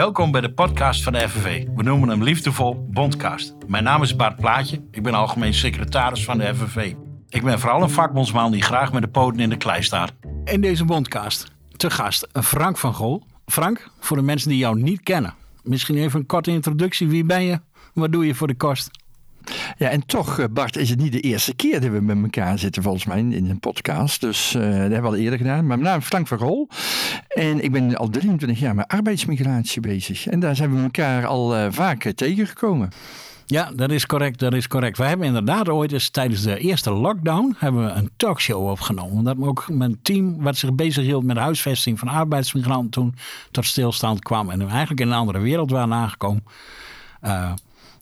Welkom bij de podcast van de FNV. We noemen hem liefdevol Bondcast. Mijn naam is Bart Plaatje. Ik ben algemeen secretaris van de FNV. Ik ben vooral een vakbondsman die graag met de poten in de klei staat. In deze Bondcast te gast Frank van Gol. Frank, voor de mensen die jou niet kennen. Misschien even een korte introductie. Wie ben je? Wat doe je voor de kost? Ja, en toch, eh, Bart, is het niet de eerste keer dat we met elkaar zitten, volgens mij, in een podcast. Dus uh, dat hebben we al eerder gedaan. Maar mijn naam is Frank van Rol. En ik ben al 23 jaar met arbeidsmigratie bezig. En daar zijn we elkaar al uh, vaak tegengekomen. Ja, dat is correct, dat is correct. We hebben inderdaad ooit eens tijdens de eerste lockdown hebben we een talkshow opgenomen. Omdat ook mijn team, wat zich bezig hield met de huisvesting van arbeidsmigranten toen, tot stilstand kwam. En eigenlijk in een andere wereld waren aangekomen. Uh,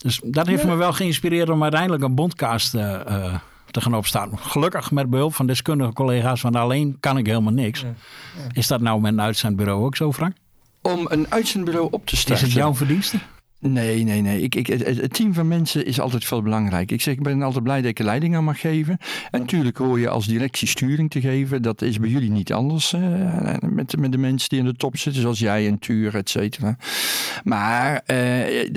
dus dat heeft me wel geïnspireerd om uiteindelijk een bondcast uh, uh, te gaan opstaan. Gelukkig met behulp van deskundige collega's, want alleen kan ik helemaal niks. Ja. Ja. Is dat nou met een uitzendbureau ook zo, Frank? Om een uitzendbureau op te starten. Is het jouw verdienste? Nee, nee, nee. Ik, ik, het, team van mensen is altijd veel belangrijk. Ik zeg, ik ben altijd blij dat ik leiding aan mag geven. En natuurlijk hoor je als directie sturing te geven. Dat is bij jullie niet anders. Uh, met, met de mensen die in de top zitten, zoals jij en Tuur, et cetera. Maar uh,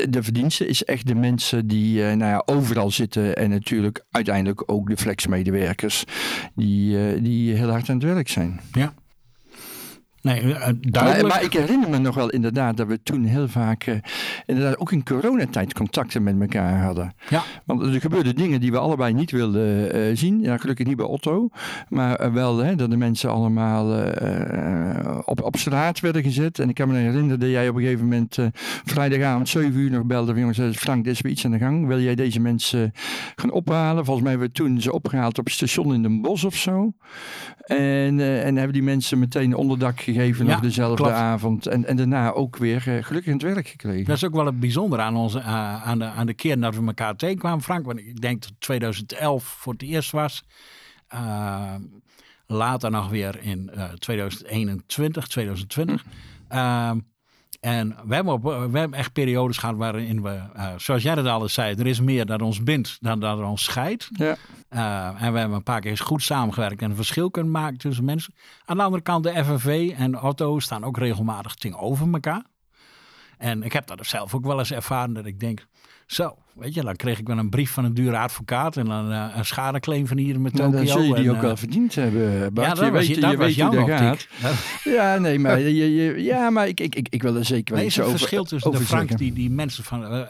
de, verdienste is echt de mensen die uh, nou ja, overal zitten. En natuurlijk uiteindelijk ook de flexmedewerkers. Die, die heel hard aan het werk zijn. Ja. Nee, uh, maar, maar, ik herinner me nog wel inderdaad dat we toen heel vaak, uh, inderdaad ook in coronatijd contacten met elkaar hadden. Ja. Want er gebeurden dingen die we allebei niet wilden uh, zien. Ja, gelukkig niet bij Otto. Maar wel hè, dat de mensen allemaal op, op straat werden gezet. En ik kan me herinneren dat jij op een gegeven moment vrijdagavond 7 uur nog belde. Van, jongens, Frank, er is weer iets aan de gang. Wil jij deze mensen gaan ophalen? Volgens mij hebben we toen ze opgehaald op het station in Den Bosch of zo. En, en hebben die mensen meteen onderdak gegeven ja, nog dezelfde klopt. avond. En, en daarna ook weer uh, gelukkig in het werk gekregen. Dat is ook wel het bijzondere aan, onze, uh, aan, de, aan de keer dat we elkaar tegenkwamen, Frank. Want ik denk dat 2011 voor het eerst was. Uh, later nog weer in 2021, 2020. Hm. En we hebben, op, we hebben echt periodes gehad waarin we, uh, zoals jij dat alles zei, er is meer dat ons bindt dan dat er ons scheidt. Ja. Uh, en we hebben een paar keer goed samengewerkt en een verschil kunnen maken tussen mensen. Aan de andere kant, de FNV en Otto staan ook regelmatig tegenover elkaar. En ik heb dat zelf ook wel eens ervaren dat ik denk, zo, weet je, dan kreeg ik wel een brief van een dure advocaat en dan uh, een schadeclaim van hier met Tokio. Nou, dan zul je die en, ook wel verdiend hebben, Bart. Ja, dat je was, weet, dat je weet jouw hoe dat gaat. optiek. Ja, nee, maar, je, je, ja, maar ik, ik, ik, ik wil er zeker wel Nee, iets het over verschil tussen de Frank die, die mensen van, uh,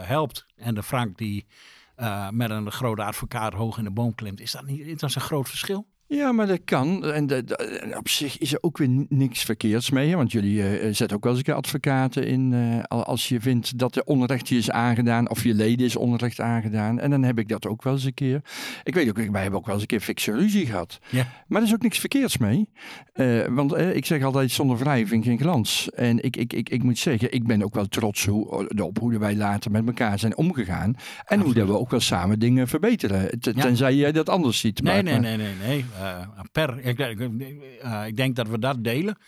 helpt en de Frank die uh, met een grote advocaat hoog in de boom klimt. Is dat niet dat is een groot verschil? Ja, maar dat kan. En, de, de, en op zich is er ook weer niks verkeerds mee. Hè? Want jullie uh, zetten ook wel eens een keer advocaten in. Uh, als je vindt dat er onrecht je is aangedaan. Of je leden is onrecht aangedaan. En dan heb ik dat ook wel eens een keer. Ik weet ook, wij hebben ook wel eens een keer fikse ruzie gehad. Ja. Maar er is ook niks verkeerds mee. Uh, want ik zeg altijd, zonder wrijving geen glans. En ik, ik, ik, ik moet zeggen, ik ben ook wel trots hoe, op hoe wij later met elkaar zijn omgegaan. En Absoluut. hoe dat we ook wel samen dingen verbeteren. T ja. Tenzij jij dat anders ziet. Nee, nee, nee, nee, nee. Uh, per, ik, uh, ik, denk dat we dat delen.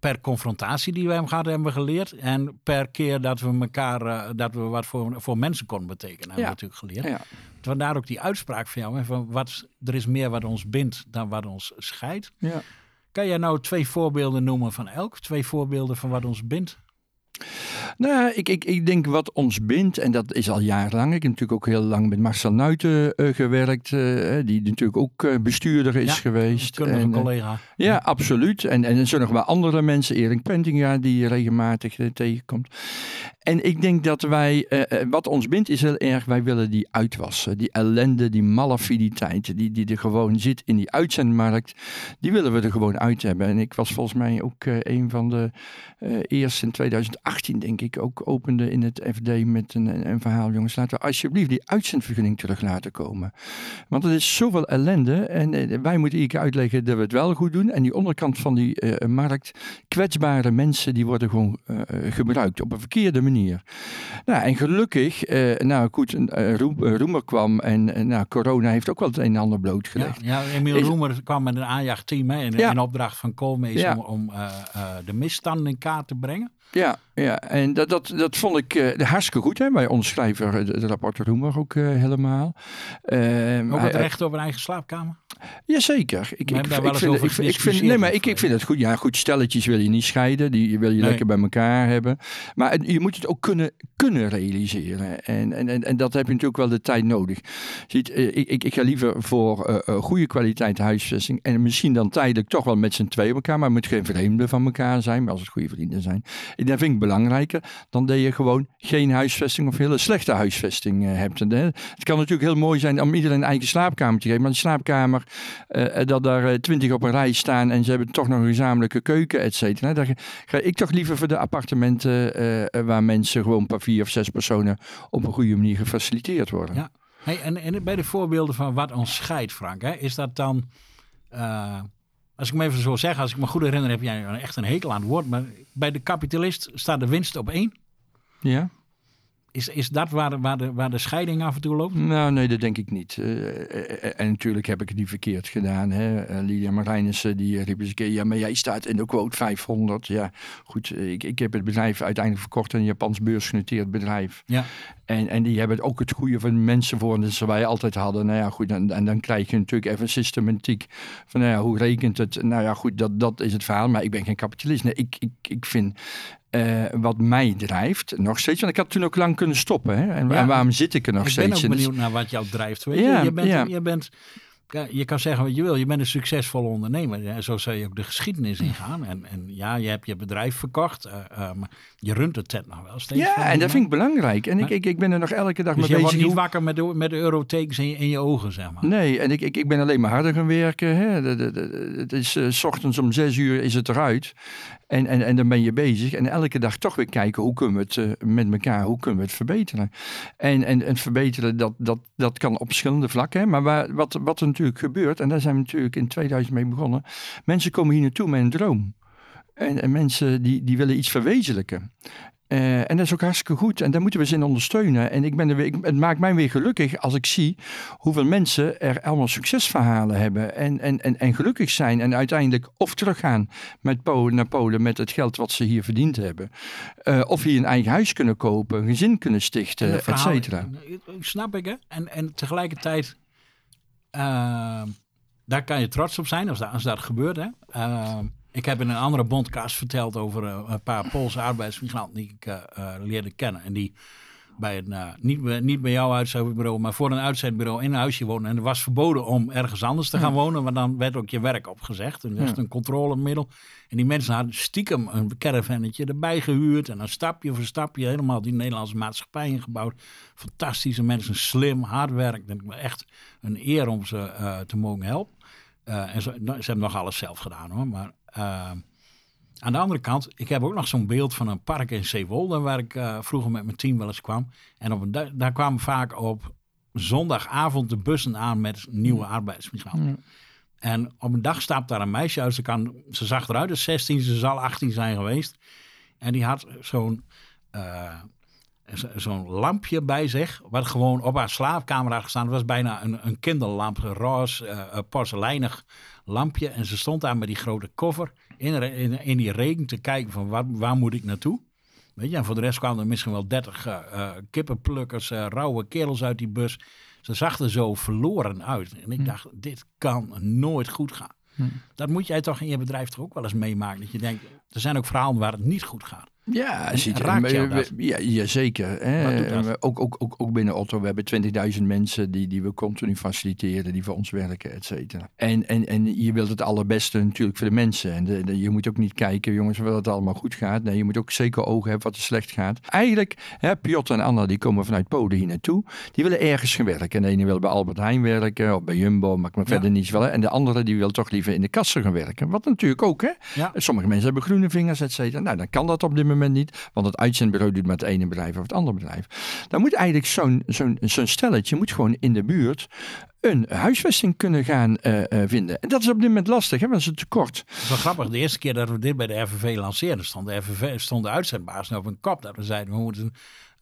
Per confrontatie die we hebben gehad, hebben geleerd. En per keer dat we elkaar, uh, dat we wat voor, voor mensen konden betekenen, hebben ja. we natuurlijk geleerd. Ja. Vandaar ook die uitspraak van jou. Hè, van wat, er is meer wat ons bindt dan wat ons scheidt. Ja. Kan jij nou twee voorbeelden noemen van elk? Twee voorbeelden van wat ons bindt? Nou, ik, ik, ik denk wat ons bindt, en dat is al jarenlang. Ik heb natuurlijk ook heel lang met Marcel Nuiten uh, gewerkt, uh, die natuurlijk ook uh, bestuurder is ja, geweest. Een en, collega. Ja, absoluut. En, en er zijn nog wel andere mensen, Erik Pentinga, die je regelmatig tegenkomt. En ik denk dat wij, wat ons bindt is heel erg, wij willen die uitwassen. Die ellende, die malafiditeit, die, die er gewoon zit in die uitzendmarkt, die willen we er gewoon uit hebben. En ik was volgens mij ook een van de eerste in 2018, denk ik, ook opende in het FD met een, een verhaal. Jongens, laten we alsjeblieft die uitzendvergunning terug laten komen. Want er is zoveel ellende en uh, wij moeten iedere uitleggen dat we het wel goed doen. En die onderkant van die uh, markt, kwetsbare mensen, die worden gewoon uh, gebruikt op een verkeerde manier. Nou, en gelukkig, nou goed, Roem, Roemer kwam en nou, corona heeft ook wel het een en ander blootgelegd. Ja, ja Emiel is, Roemer kwam met een aanjachtteam in, ja. in opdracht van Koolmees Ja. om, om de misstanden in kaart te brengen. Ja, ja. en dat, dat, dat vond ik uh, hartstikke goed. Hè? Bij ons schrijver, de, rapport doen we ook uh, helemaal. Uh, ook het recht over eigen slaapkamer? Jazeker. Ik, ik, ik, vind, ik, ik vind, nee, maar ik, ik vind het goed. Ja, goed, stelletjes wil je niet scheiden. Die wil je lekker bij elkaar hebben. Maar je moet het ook kunnen, kunnen realiseren. En, en, en, en dat heb je natuurlijk wel de tijd nodig. Ziet, ik, ik, ik ga liever voor uh, goede kwaliteit huisvesting. En misschien dan tijdelijk toch wel met z'n twee elkaar. Maar het moet geen vreemden van elkaar zijn. Maar als het goede vrienden zijn. Dat vind ik belangrijker dan dat je gewoon geen huisvesting of hele slechte huisvesting uh, hebt. En, het kan natuurlijk heel mooi zijn om iedereen een eigen slaapkamer te geven. Maar een slaapkamer uh, dat daar eh, twintig op een rij staan en ze hebben toch nog een gezamenlijke keuken, et cetera. Daar ga ik toch liever voor de appartementen waar mensen gewoon per vier of zes personen op een goede manier gefaciliteerd worden. Ja. Hey, en, en bij de voorbeelden van wat ons scheidt, Frank, hè, is dat dan... als ik me even zo zeg, als ik me goed herinner, heb jij echt een hekel aan het woord. Maar bij de kapitalist staat de winst op één. Ja. Is, is dat waar de, waar, de, waar de scheiding af en toe loopt? Nou, nee, dat denk ik niet. Uh, en natuurlijk heb ik het niet verkeerd gedaan. Hè. Uh, Lydia Marijnissen, die riep eens een keer... ja, maar jij staat in de quote 500. Ja, goed, ik, ik heb het bedrijf uiteindelijk verkocht... een Japans beursgenoteerd bedrijf. Ja. En, en die hebben ook het goede van mensen voor... dat ze wij altijd hadden. Nou ja, goed, en, en dan krijg je natuurlijk even systematiek... van nou ja, hoe rekent het? Nou ja, goed, dat, dat is het verhaal. Maar ik ben geen kapitalist. Nee, ik, ik, ik vind uh, wat mij drijft, nog steeds. Want ik had toen ook lang kunnen stoppen. Hè? En, en waarom zit ik er nog steeds? Ik ben ook benieuwd naar wat jou drijft. Weet ja, je? Je, bent, ja. je bent je kan zeggen wat je wil. Je bent een succesvolle ondernemer. Zo zou je ook de geschiedenis ingaan. En, en ja, je hebt je bedrijf verkocht. Uh, uh, maar je runt het tet nog wel steeds. Ja, en dat vind ik belangrijk. En ik, ik, ik ben er nog elke dag dus mee bezig. je wordt niet wakker met de, met de eurotekens in je, in je ogen, zeg maar. Nee, en ik, ik, ik ben alleen maar harder gaan werken. Hè. Het is uh, s ochtends om zes uur is het eruit. En, en, en dan ben je bezig. En elke dag toch weer kijken hoe kunnen we het met elkaar, hoe kunnen we het verbeteren. En, en, en verbeteren, dat, dat, dat kan op verschillende vlakken. Hè. Maar waar, wat, wat er natuurlijk gebeurt, en daar zijn we natuurlijk in 2000 mee begonnen. Mensen komen hier naartoe met een droom. En, en, mensen die, die willen iets verwezenlijken. Uh, en dat is ook hartstikke goed. En daar moeten we ze in ondersteunen. En ik ben er weer, het maakt mij weer gelukkig als ik zie hoeveel mensen er allemaal succesverhalen hebben. En, en, en, en gelukkig zijn. En uiteindelijk of teruggaan met Polen, naar Polen met het geld wat ze hier verdiend hebben. Uh, of hier een eigen huis kunnen kopen, een gezin kunnen stichten, et cetera. Snap ik hè. En, en tegelijkertijd, uh, daar kan je trots op zijn als dat, als dat gebeurt hè. Ik heb in een andere bondcast verteld over uh, een paar Poolse arbeidsmigranten die ik uh, uh, leerde kennen. En die bij een, niet, niet bij jouw uitzendbureau, maar voor een uitzendbureau in een huisje wonen. En er was verboden om ergens anders te gaan wonen, maar dan werd ook je werk opgezegd. En dat is een controlemiddel. En die mensen hadden stiekem een caravannetje erbij gehuurd. En dan stapje voor stapje helemaal die Nederlandse maatschappij ingebouwd. Fantastische mensen, slim, hard werk. Echt een eer om ze te mogen helpen. en ze, ze hebben nog alles zelf gedaan hoor, maar aan de andere kant, ik heb ook nog zo'n beeld van een park in Zeewolde, waar ik uh, vroeger met mijn team wel eens kwam. En op een, daar kwamen vaak op zondagavond de bussen aan met nieuwe arbeidsmigranten. En op een dag stapt daar een meisje uit. Ze, kan, ze zag eruit als 16, ze zal 18 zijn geweest. En die had zo'n uh, zo'n lampje bij zich, wat gewoon op haar slaapkamer had gestaan. Het was bijna een, een kinderlamp, roze, uh, porseleinig lampje. En ze stond daar met die grote koffer in, in, in die regen te kijken van waar, waar moet ik naartoe? Weet je, en voor de rest kwamen er misschien wel dertig uh, kippenplukkers, uh, rauwe kerels uit die bus. Ze zag er zo verloren uit. En ik hm. dacht, dit kan nooit goed gaan. Hm. Dat moet jij toch in je bedrijf toch ook wel eens meemaken. Dat je denkt, er zijn ook verhalen waar het niet goed gaat. Ja, ziet, raakt dat? Ja, ja, zeker. Hè. Ook, ook, ook, ook binnen Otto, we hebben 20.000 mensen die, die we continu faciliteren, die voor ons werken, et cetera. En, en, en je wilt het allerbeste natuurlijk voor de mensen. En de, je moet ook niet kijken, jongens, of het allemaal goed gaat. Nee, je moet ook zeker ogen hebben wat er slecht gaat. Eigenlijk, hè, Piotr en Anna, die komen vanuit Polen hier naartoe. Die willen ergens gaan werken. En de ene wil bij Albert Heijn werken, of bij Jumbo, maakt me verder niets wel. En de andere, die wil toch liever in de kassen gaan werken. Wat natuurlijk ook, hè. Sommige mensen hebben groene vingers, et cetera. Nou, dan kan dat op dit moment moment niet, want het uitzendbureau doet met het ene bedrijf of het andere bedrijf. Dan moet eigenlijk zo'n zo'n zo'n stelletje moet gewoon in de buurt een huisvesting kunnen gaan eh, eh, vinden. En dat is op dit moment lastig, hè, want dat is een tekort. Het is wel grappig. De eerste keer dat we dit bij de FNV lanceerden, stond de, FNV, stond de uitzendbaas op een kop. Dat we zeiden, we moeten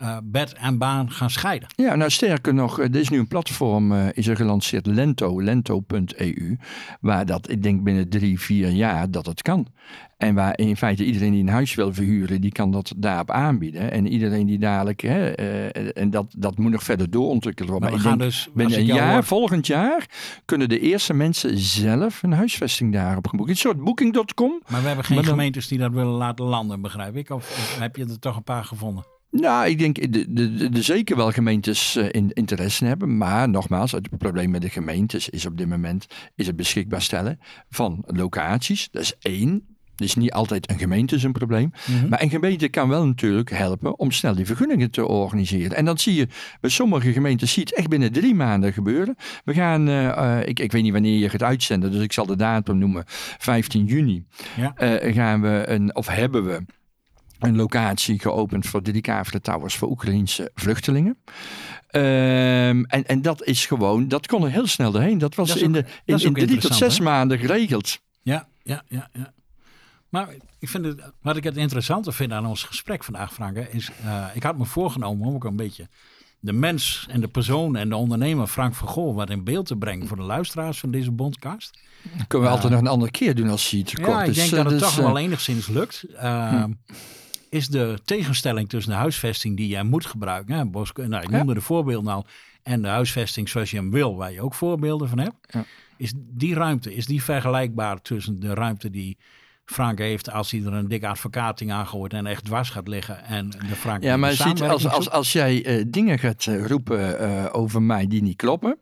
uh, bed en baan gaan scheiden. Ja, nou sterker nog, er is nu een platform, uh, is er gelanceerd, Lento, lento.eu, waar dat, ik denk binnen drie, vier jaar, dat het kan. En waar in feite iedereen die een huis wil verhuren, die kan dat daarop aanbieden. En iedereen die dadelijk, hè, uh, en dat, dat moet nog verder doorontwikkeld worden. Maar, maar ik denk, dus, binnen een jaar, volgend jaar, kunnen de eerste mensen zelf een huisvesting daarop gaan boeken. Een soort booking.com. Maar we hebben geen dan... gemeentes die dat willen laten landen, begrijp ik? Of, of heb je er toch een paar gevonden? Nou, ik denk de, de, de, zeker wel gemeentes uh, in, interesse hebben. Maar nogmaals, het probleem met de gemeentes is op dit moment is het beschikbaar stellen van locaties. Dat is één. Dus niet altijd een gemeente is een probleem. Mm -hmm. Maar een gemeente kan wel natuurlijk helpen om snel die vergunningen te organiseren. En dan zie je bij sommige gemeentes zie je het echt binnen drie maanden gebeuren. We gaan, uh, uh, ik, ik weet niet wanneer je gaat uitzenden, dus ik zal de datum noemen. 15 juni ja. uh, gaan we een, of hebben we een locatie geopend voor dedicabele towers voor Oekraïnse vluchtelingen. Um, en, en dat is gewoon, dat kon er heel snel doorheen. Dat was dat in, de, in, in drie tot zes hè? maanden geregeld. Ja, ja, ja, ja. Maar ik vind het, wat ik het interessante vind aan ons gesprek vandaag, Frank, is, uh, ik had me voorgenomen om ook een beetje de mens en de persoon en de ondernemer Frank van Gool wat in beeld te brengen voor de luisteraars van deze bondcast. Dat kunnen we uh, altijd nog een andere keer doen als hij te kort ja, ik denk dat het dus, toch wel enigszins lukt. Hm is de tegenstelling tussen de huisvesting die jij moet gebruiken. Hè, Bos, nou, ik noemde ja. de voorbeelden al. En de huisvesting zoals je hem wil, waar je ook voorbeelden van hebt. Ja. Is die ruimte, is die vergelijkbaar tussen de ruimte die Frank heeft als hij er een dikke advocating aan gooit en echt dwars gaat liggen. En de Frank ja, maar ziet, als, als, als jij uh, dingen gaat uh, roepen uh, over mij die niet kloppen.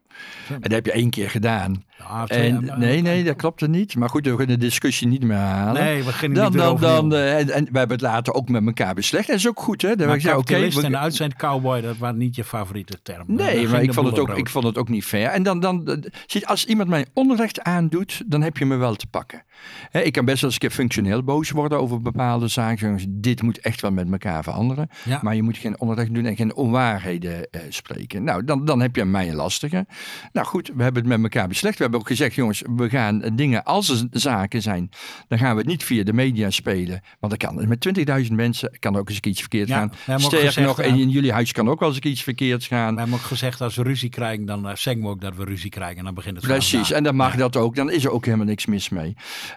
En dat heb je één keer gedaan. Ja, en, nee, nee, dat klopte niet. Maar goed, we kunnen de discussie niet meer halen. Nee, we dan, niet dan, dan, uh, en, en we hebben het later ook met elkaar beslecht. Dat is ook goed, hè? Dan maar ik okay, we... en de uitzend cowboy, dat waren niet je favoriete term. Nee, maar ik vond, het ook, ik vond het ook niet fair. En dan, dan, als iemand mij onrecht aandoet, dan heb je me wel te pakken. He, ik kan best wel eens een keer functioneel boos worden over bepaalde zaken. Dit moet echt wel met elkaar veranderen. Maar je moet geen onrecht doen en geen onwaarheden uh, spreken. Nou, dan, dan heb je mij een lastige. Nou goed, we hebben het met elkaar beslecht. We hebben ook gezegd, jongens, we gaan dingen, als er zaken zijn, dan gaan we het niet via de media spelen. Want dat kan met 20.000 mensen, kan ook eens iets verkeerd ja, gaan. Sterker nog, en in jullie huis kan ook wel eens iets verkeerd gaan. We hebben ook gezegd, als we ruzie krijgen, dan uh, zeggen we ook dat we ruzie krijgen. En dan begint het Precies, en dan mag ja. dat ook. Dan is er ook helemaal niks mis mee.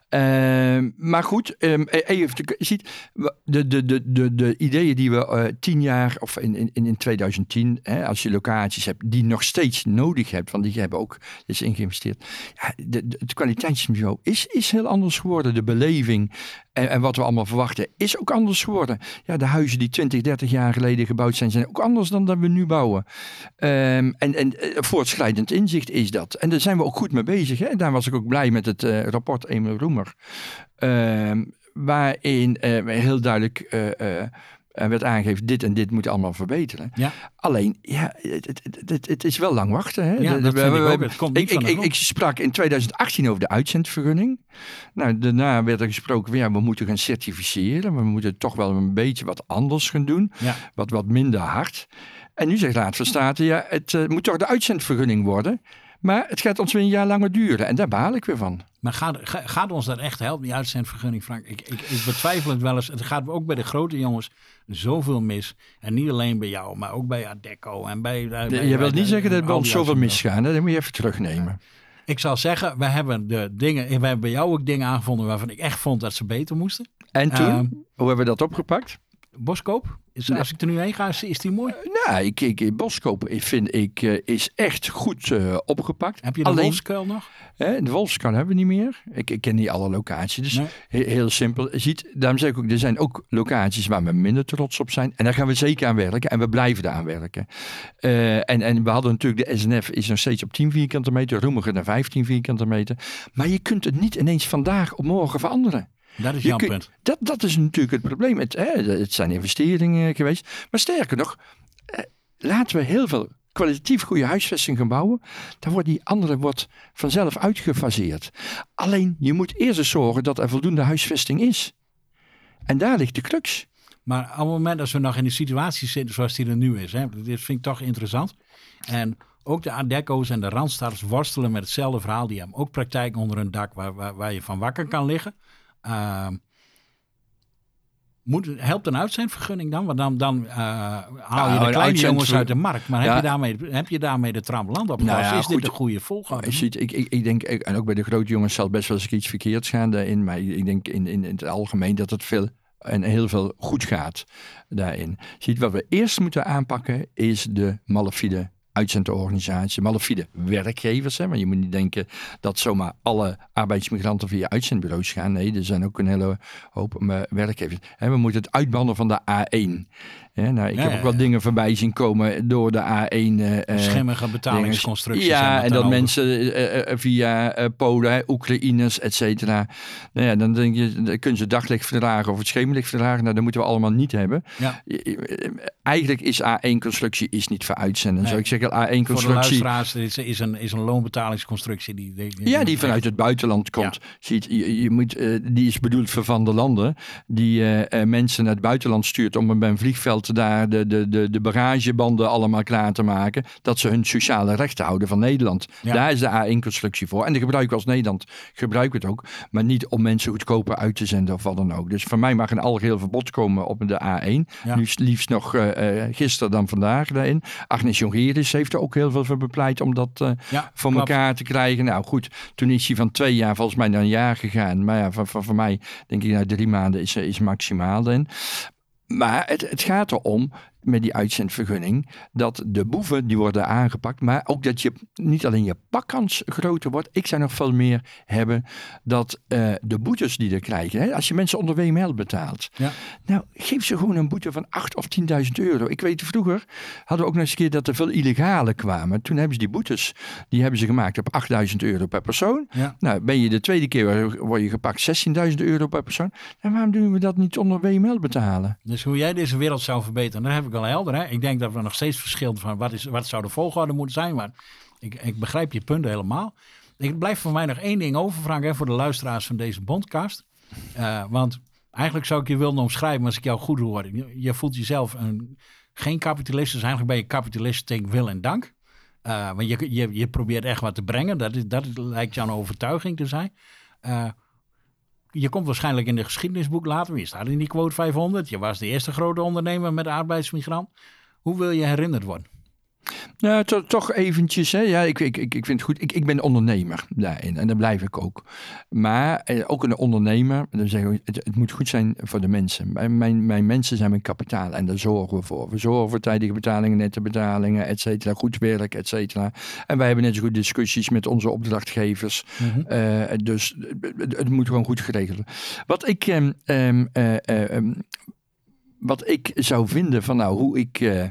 Uh, maar goed, um, even, je ziet, de, de, de, de, de ideeën die we uh, tien jaar, of in, in, in 2010, hè, als je locaties hebt, die nog steeds nodig hebt, want die hebben ook is ingeïnvesteerd. Ja, de, de, het kwaliteitsniveau is, is heel anders geworden. De beleving en, en, wat we allemaal verwachten is ook anders geworden. Ja, de huizen die 20, 30 jaar geleden gebouwd zijn, zijn ook anders dan dat we nu bouwen. Um, en, en voortschrijdend inzicht is dat. En daar zijn we ook goed mee bezig. Hè? Daar was ik ook blij met het uh, rapport Emil Roemer. Um, waarin uh, heel duidelijk uh, werd aangegeven, dit en dit moet allemaal verbeteren. Ja. Alleen, ja, het, het, het, het, is wel lang wachten. Hè? Ja, dat we, vind ik ook. Het komt niet ik, ik, ik, sprak in 2018 over de uitzendvergunning. Nou, daarna werd er gesproken ja, we moeten gaan certificeren. We moeten toch wel een beetje wat anders gaan doen. Ja. Wat, wat minder hard. En nu zegt Raad van State, ja, het uh, moet toch de uitzendvergunning worden. Maar het gaat ons weer een jaar langer duren. En daar baal ik weer van. Maar gaat, gaat ons dat echt helpen, die uitzendvergunning, Frank? Ik, ik, ik betwijfel het wel eens. Het gaat ook bij de grote jongens zoveel mis. En niet alleen bij jou, maar ook bij Adecco. En bij, bij, je wilt niet zeggen dat bij ons zoveel misgaan. Dat moet je even terugnemen. Ik zal zeggen, we hebben de dingen, we hebben bij jou ook dingen aangevonden waarvan ik echt vond dat ze beter moesten. En toen? Uh, Hoe hebben we dat opgepakt? Boskoop? Is, nee. Als ik er nu heen ga, is, is die mooi? Nou, ik, ik, Boskoop vind ik uh, is echt goed uh, opgepakt. Heb je de Alleen, Wolfskuil nog? Hè, de Wolfskuil hebben we niet meer. Ik, ik ken niet alle locaties. Dus Nee. heel, heel simpel. Je Ziet, daarom zeg ik ook, er zijn ook locaties waar we minder trots op zijn. En daar gaan we zeker aan werken. En we blijven daar aan werken. Uh, en, en we hadden natuurlijk, de SNF is nog steeds op 10 vierkante meter. Roemiger naar 15 vierkante meter. Maar je kunt het niet ineens vandaag op morgen veranderen. Dat is jouw kun- punt. Dat, dat is natuurlijk het probleem. Het, hè, het zijn investeringen geweest. Maar sterker nog, eh, laten we heel veel kwalitatief goede huisvesting gaan bouwen. Dan wordt die andere wordt vanzelf uitgefaseerd. Alleen je moet eerst eens zorgen dat er voldoende huisvesting is. En daar ligt de crux. Maar op het moment dat we nog in de situatie zitten zoals die er nu is, hè, dit vind ik toch interessant. En ook de Adeco's en de Randstaders worstelen met hetzelfde verhaal. Die hebben ook praktijk onder een dak waar, waar, waar je van wakker kan liggen. Uh, moet, helpt een uitzendvergunning dan? Want dan, dan uh, haal je de kleine jongens uit de markt. Maar heb, je daarmee, heb je daarmee de tramland op? Nou ja, is dit een goede volgorde? Ziet, ik, ik, ik denk, en ook bij de grote jongens zal best wel eens iets verkeerds gaan daarin. Maar ik denk in, in, in het algemeen dat het veel en heel veel goed gaat daarin. Ziet, wat we eerst moeten aanpakken is de malafide uitzendorganisatie, malafide werkgevers. Hè? Maar je moet niet denken dat zomaar alle arbeidsmigranten via uitzendbureaus gaan. Nee, er zijn ook een hele hoop uh, werkgevers. En we moeten het uitbannen van de A1. Ja, nou, ik heb ook wel dingen voorbij zien komen door de A1. Uh, eh, Schimmige betalingsconstructies. Ja, en dat mensen uh, via Polen, Oekraïners, et cetera. Nou ja, dan denk je, dan kunnen ze daglicht verdragen of het schemerlicht verdragen. Nou, dat moeten we allemaal niet hebben. Ja. Eigenlijk is A1-constructie is niet voor uitzenden. Nee. Zou ik zeggen, A1-constructie... Voor de is, is, een, is een loonbetalingsconstructie die... die, ja, die vanuit het buitenland komt. Ja. Ziet, je, je moet, die is bedoeld voor van de landen. Die mensen naar het buitenland stuurt om bij een vliegveld daar de, de, de, de bagagebanden allemaal klaar te maken. Dat ze hun sociale rechten houden van Nederland. Daar is de A1-constructie voor. En de gebruiken als Nederland gebruiken het ook. Maar niet om mensen goedkoper uit te zenden of wat dan ook. Dus voor mij mag een algeheel verbod komen op de A1. Nu liefst nog uh, gisteren dan vandaag daarin. Agnes Jongerius heeft er ook heel veel voor bepleit om dat uh, ja, voor elkaar te krijgen. Nou goed, toen is hij van twee jaar volgens mij naar een jaar gegaan. Maar ja, voor, voor, voor mij denk ik nou drie maanden is, is maximaal dan. Maar het, het gaat erom met die uitzendvergunning dat de boeven die worden aangepakt, maar ook dat je niet alleen je pakkans groter wordt. Ik zou nog veel meer hebben dat uh, de boetes die er krijgen, hè, als je mensen onder WML betaalt, ja. nou geef ze gewoon een boete van 8 of 10.000 euro. Ik weet vroeger hadden we ook nog eens een keer dat er veel illegale kwamen. Toen hebben ze die boetes, die hebben ze gemaakt op 8.000 euro per persoon. Ja. Nou ben je de tweede keer word je gepakt 16.000 euro per persoon. En waarom doen we dat niet onder WML betalen? Dus hoe jij deze wereld zou verbeteren, daar heb ik wel helder. Hè? Ik denk dat we nog steeds verschillen van wat, is, wat zou de volgorde moeten zijn. Maar ik, ik begrijp je punten helemaal. Ik blijf voor mij nog één ding over, Frank, hè, voor de luisteraars van deze bondcast. Uh, want eigenlijk zou ik je willen omschrijven als ik jou goed hoor. Je, voelt jezelf een, geen kapitalist, dus eigenlijk ben je kapitalist tegen wil en dank. Uh, want je, je, je probeert echt wat te brengen, dat, is, dat lijkt jouw overtuiging te zijn. Uh, je komt waarschijnlijk in de geschiedenisboek later. Je staat in die quote 500. Je was de eerste grote ondernemer met arbeidsmigrant. Hoe wil je herinnerd worden? Nou, to, toch eventjes. Hè. Ja, ik, ik, ik, vind het goed. Ik, ik ben ondernemer daarin en dat blijf ik ook. Maar eh, ook een ondernemer, dan zeggen we, het, het, moet goed zijn voor de mensen. Mijn, mijn, mijn, mensen zijn mijn kapitaal en daar zorgen we voor. We zorgen voor tijdige betalingen, nette betalingen, et cetera, goed werk, et cetera. En wij hebben net zo goed discussies met onze opdrachtgevers. Mm -hmm. uh, dus het, het, moet gewoon goed geregeld worden. Wat ik... Um, um, um, wat ik zou vinden van nou, hoe ik uh,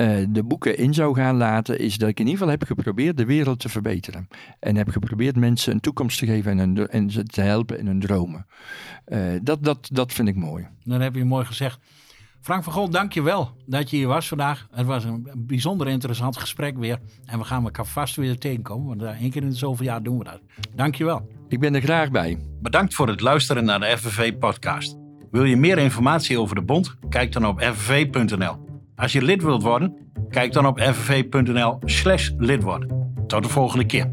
uh, de boeken in zou gaan laten, is dat ik in ieder geval heb geprobeerd de wereld te verbeteren. En heb geprobeerd mensen een toekomst te geven en, een, en ze te helpen in hun dromen. Uh, dat, dat, dat vind ik mooi. Dat heb je mooi gezegd. Frank van Gol, dank je wel dat je hier was vandaag. Het was een bijzonder interessant gesprek weer. En we gaan elkaar vast weer tegenkomen, want één keer in zoveel jaar doen we dat. Dank je wel. Ik ben er graag bij. Bedankt voor het luisteren naar de FNV-podcast. Wil je meer informatie over de bond? Kijk dan op fnv.nl. Als je lid wilt worden, kijk dan op fnv.nl slash. Tot de volgende keer.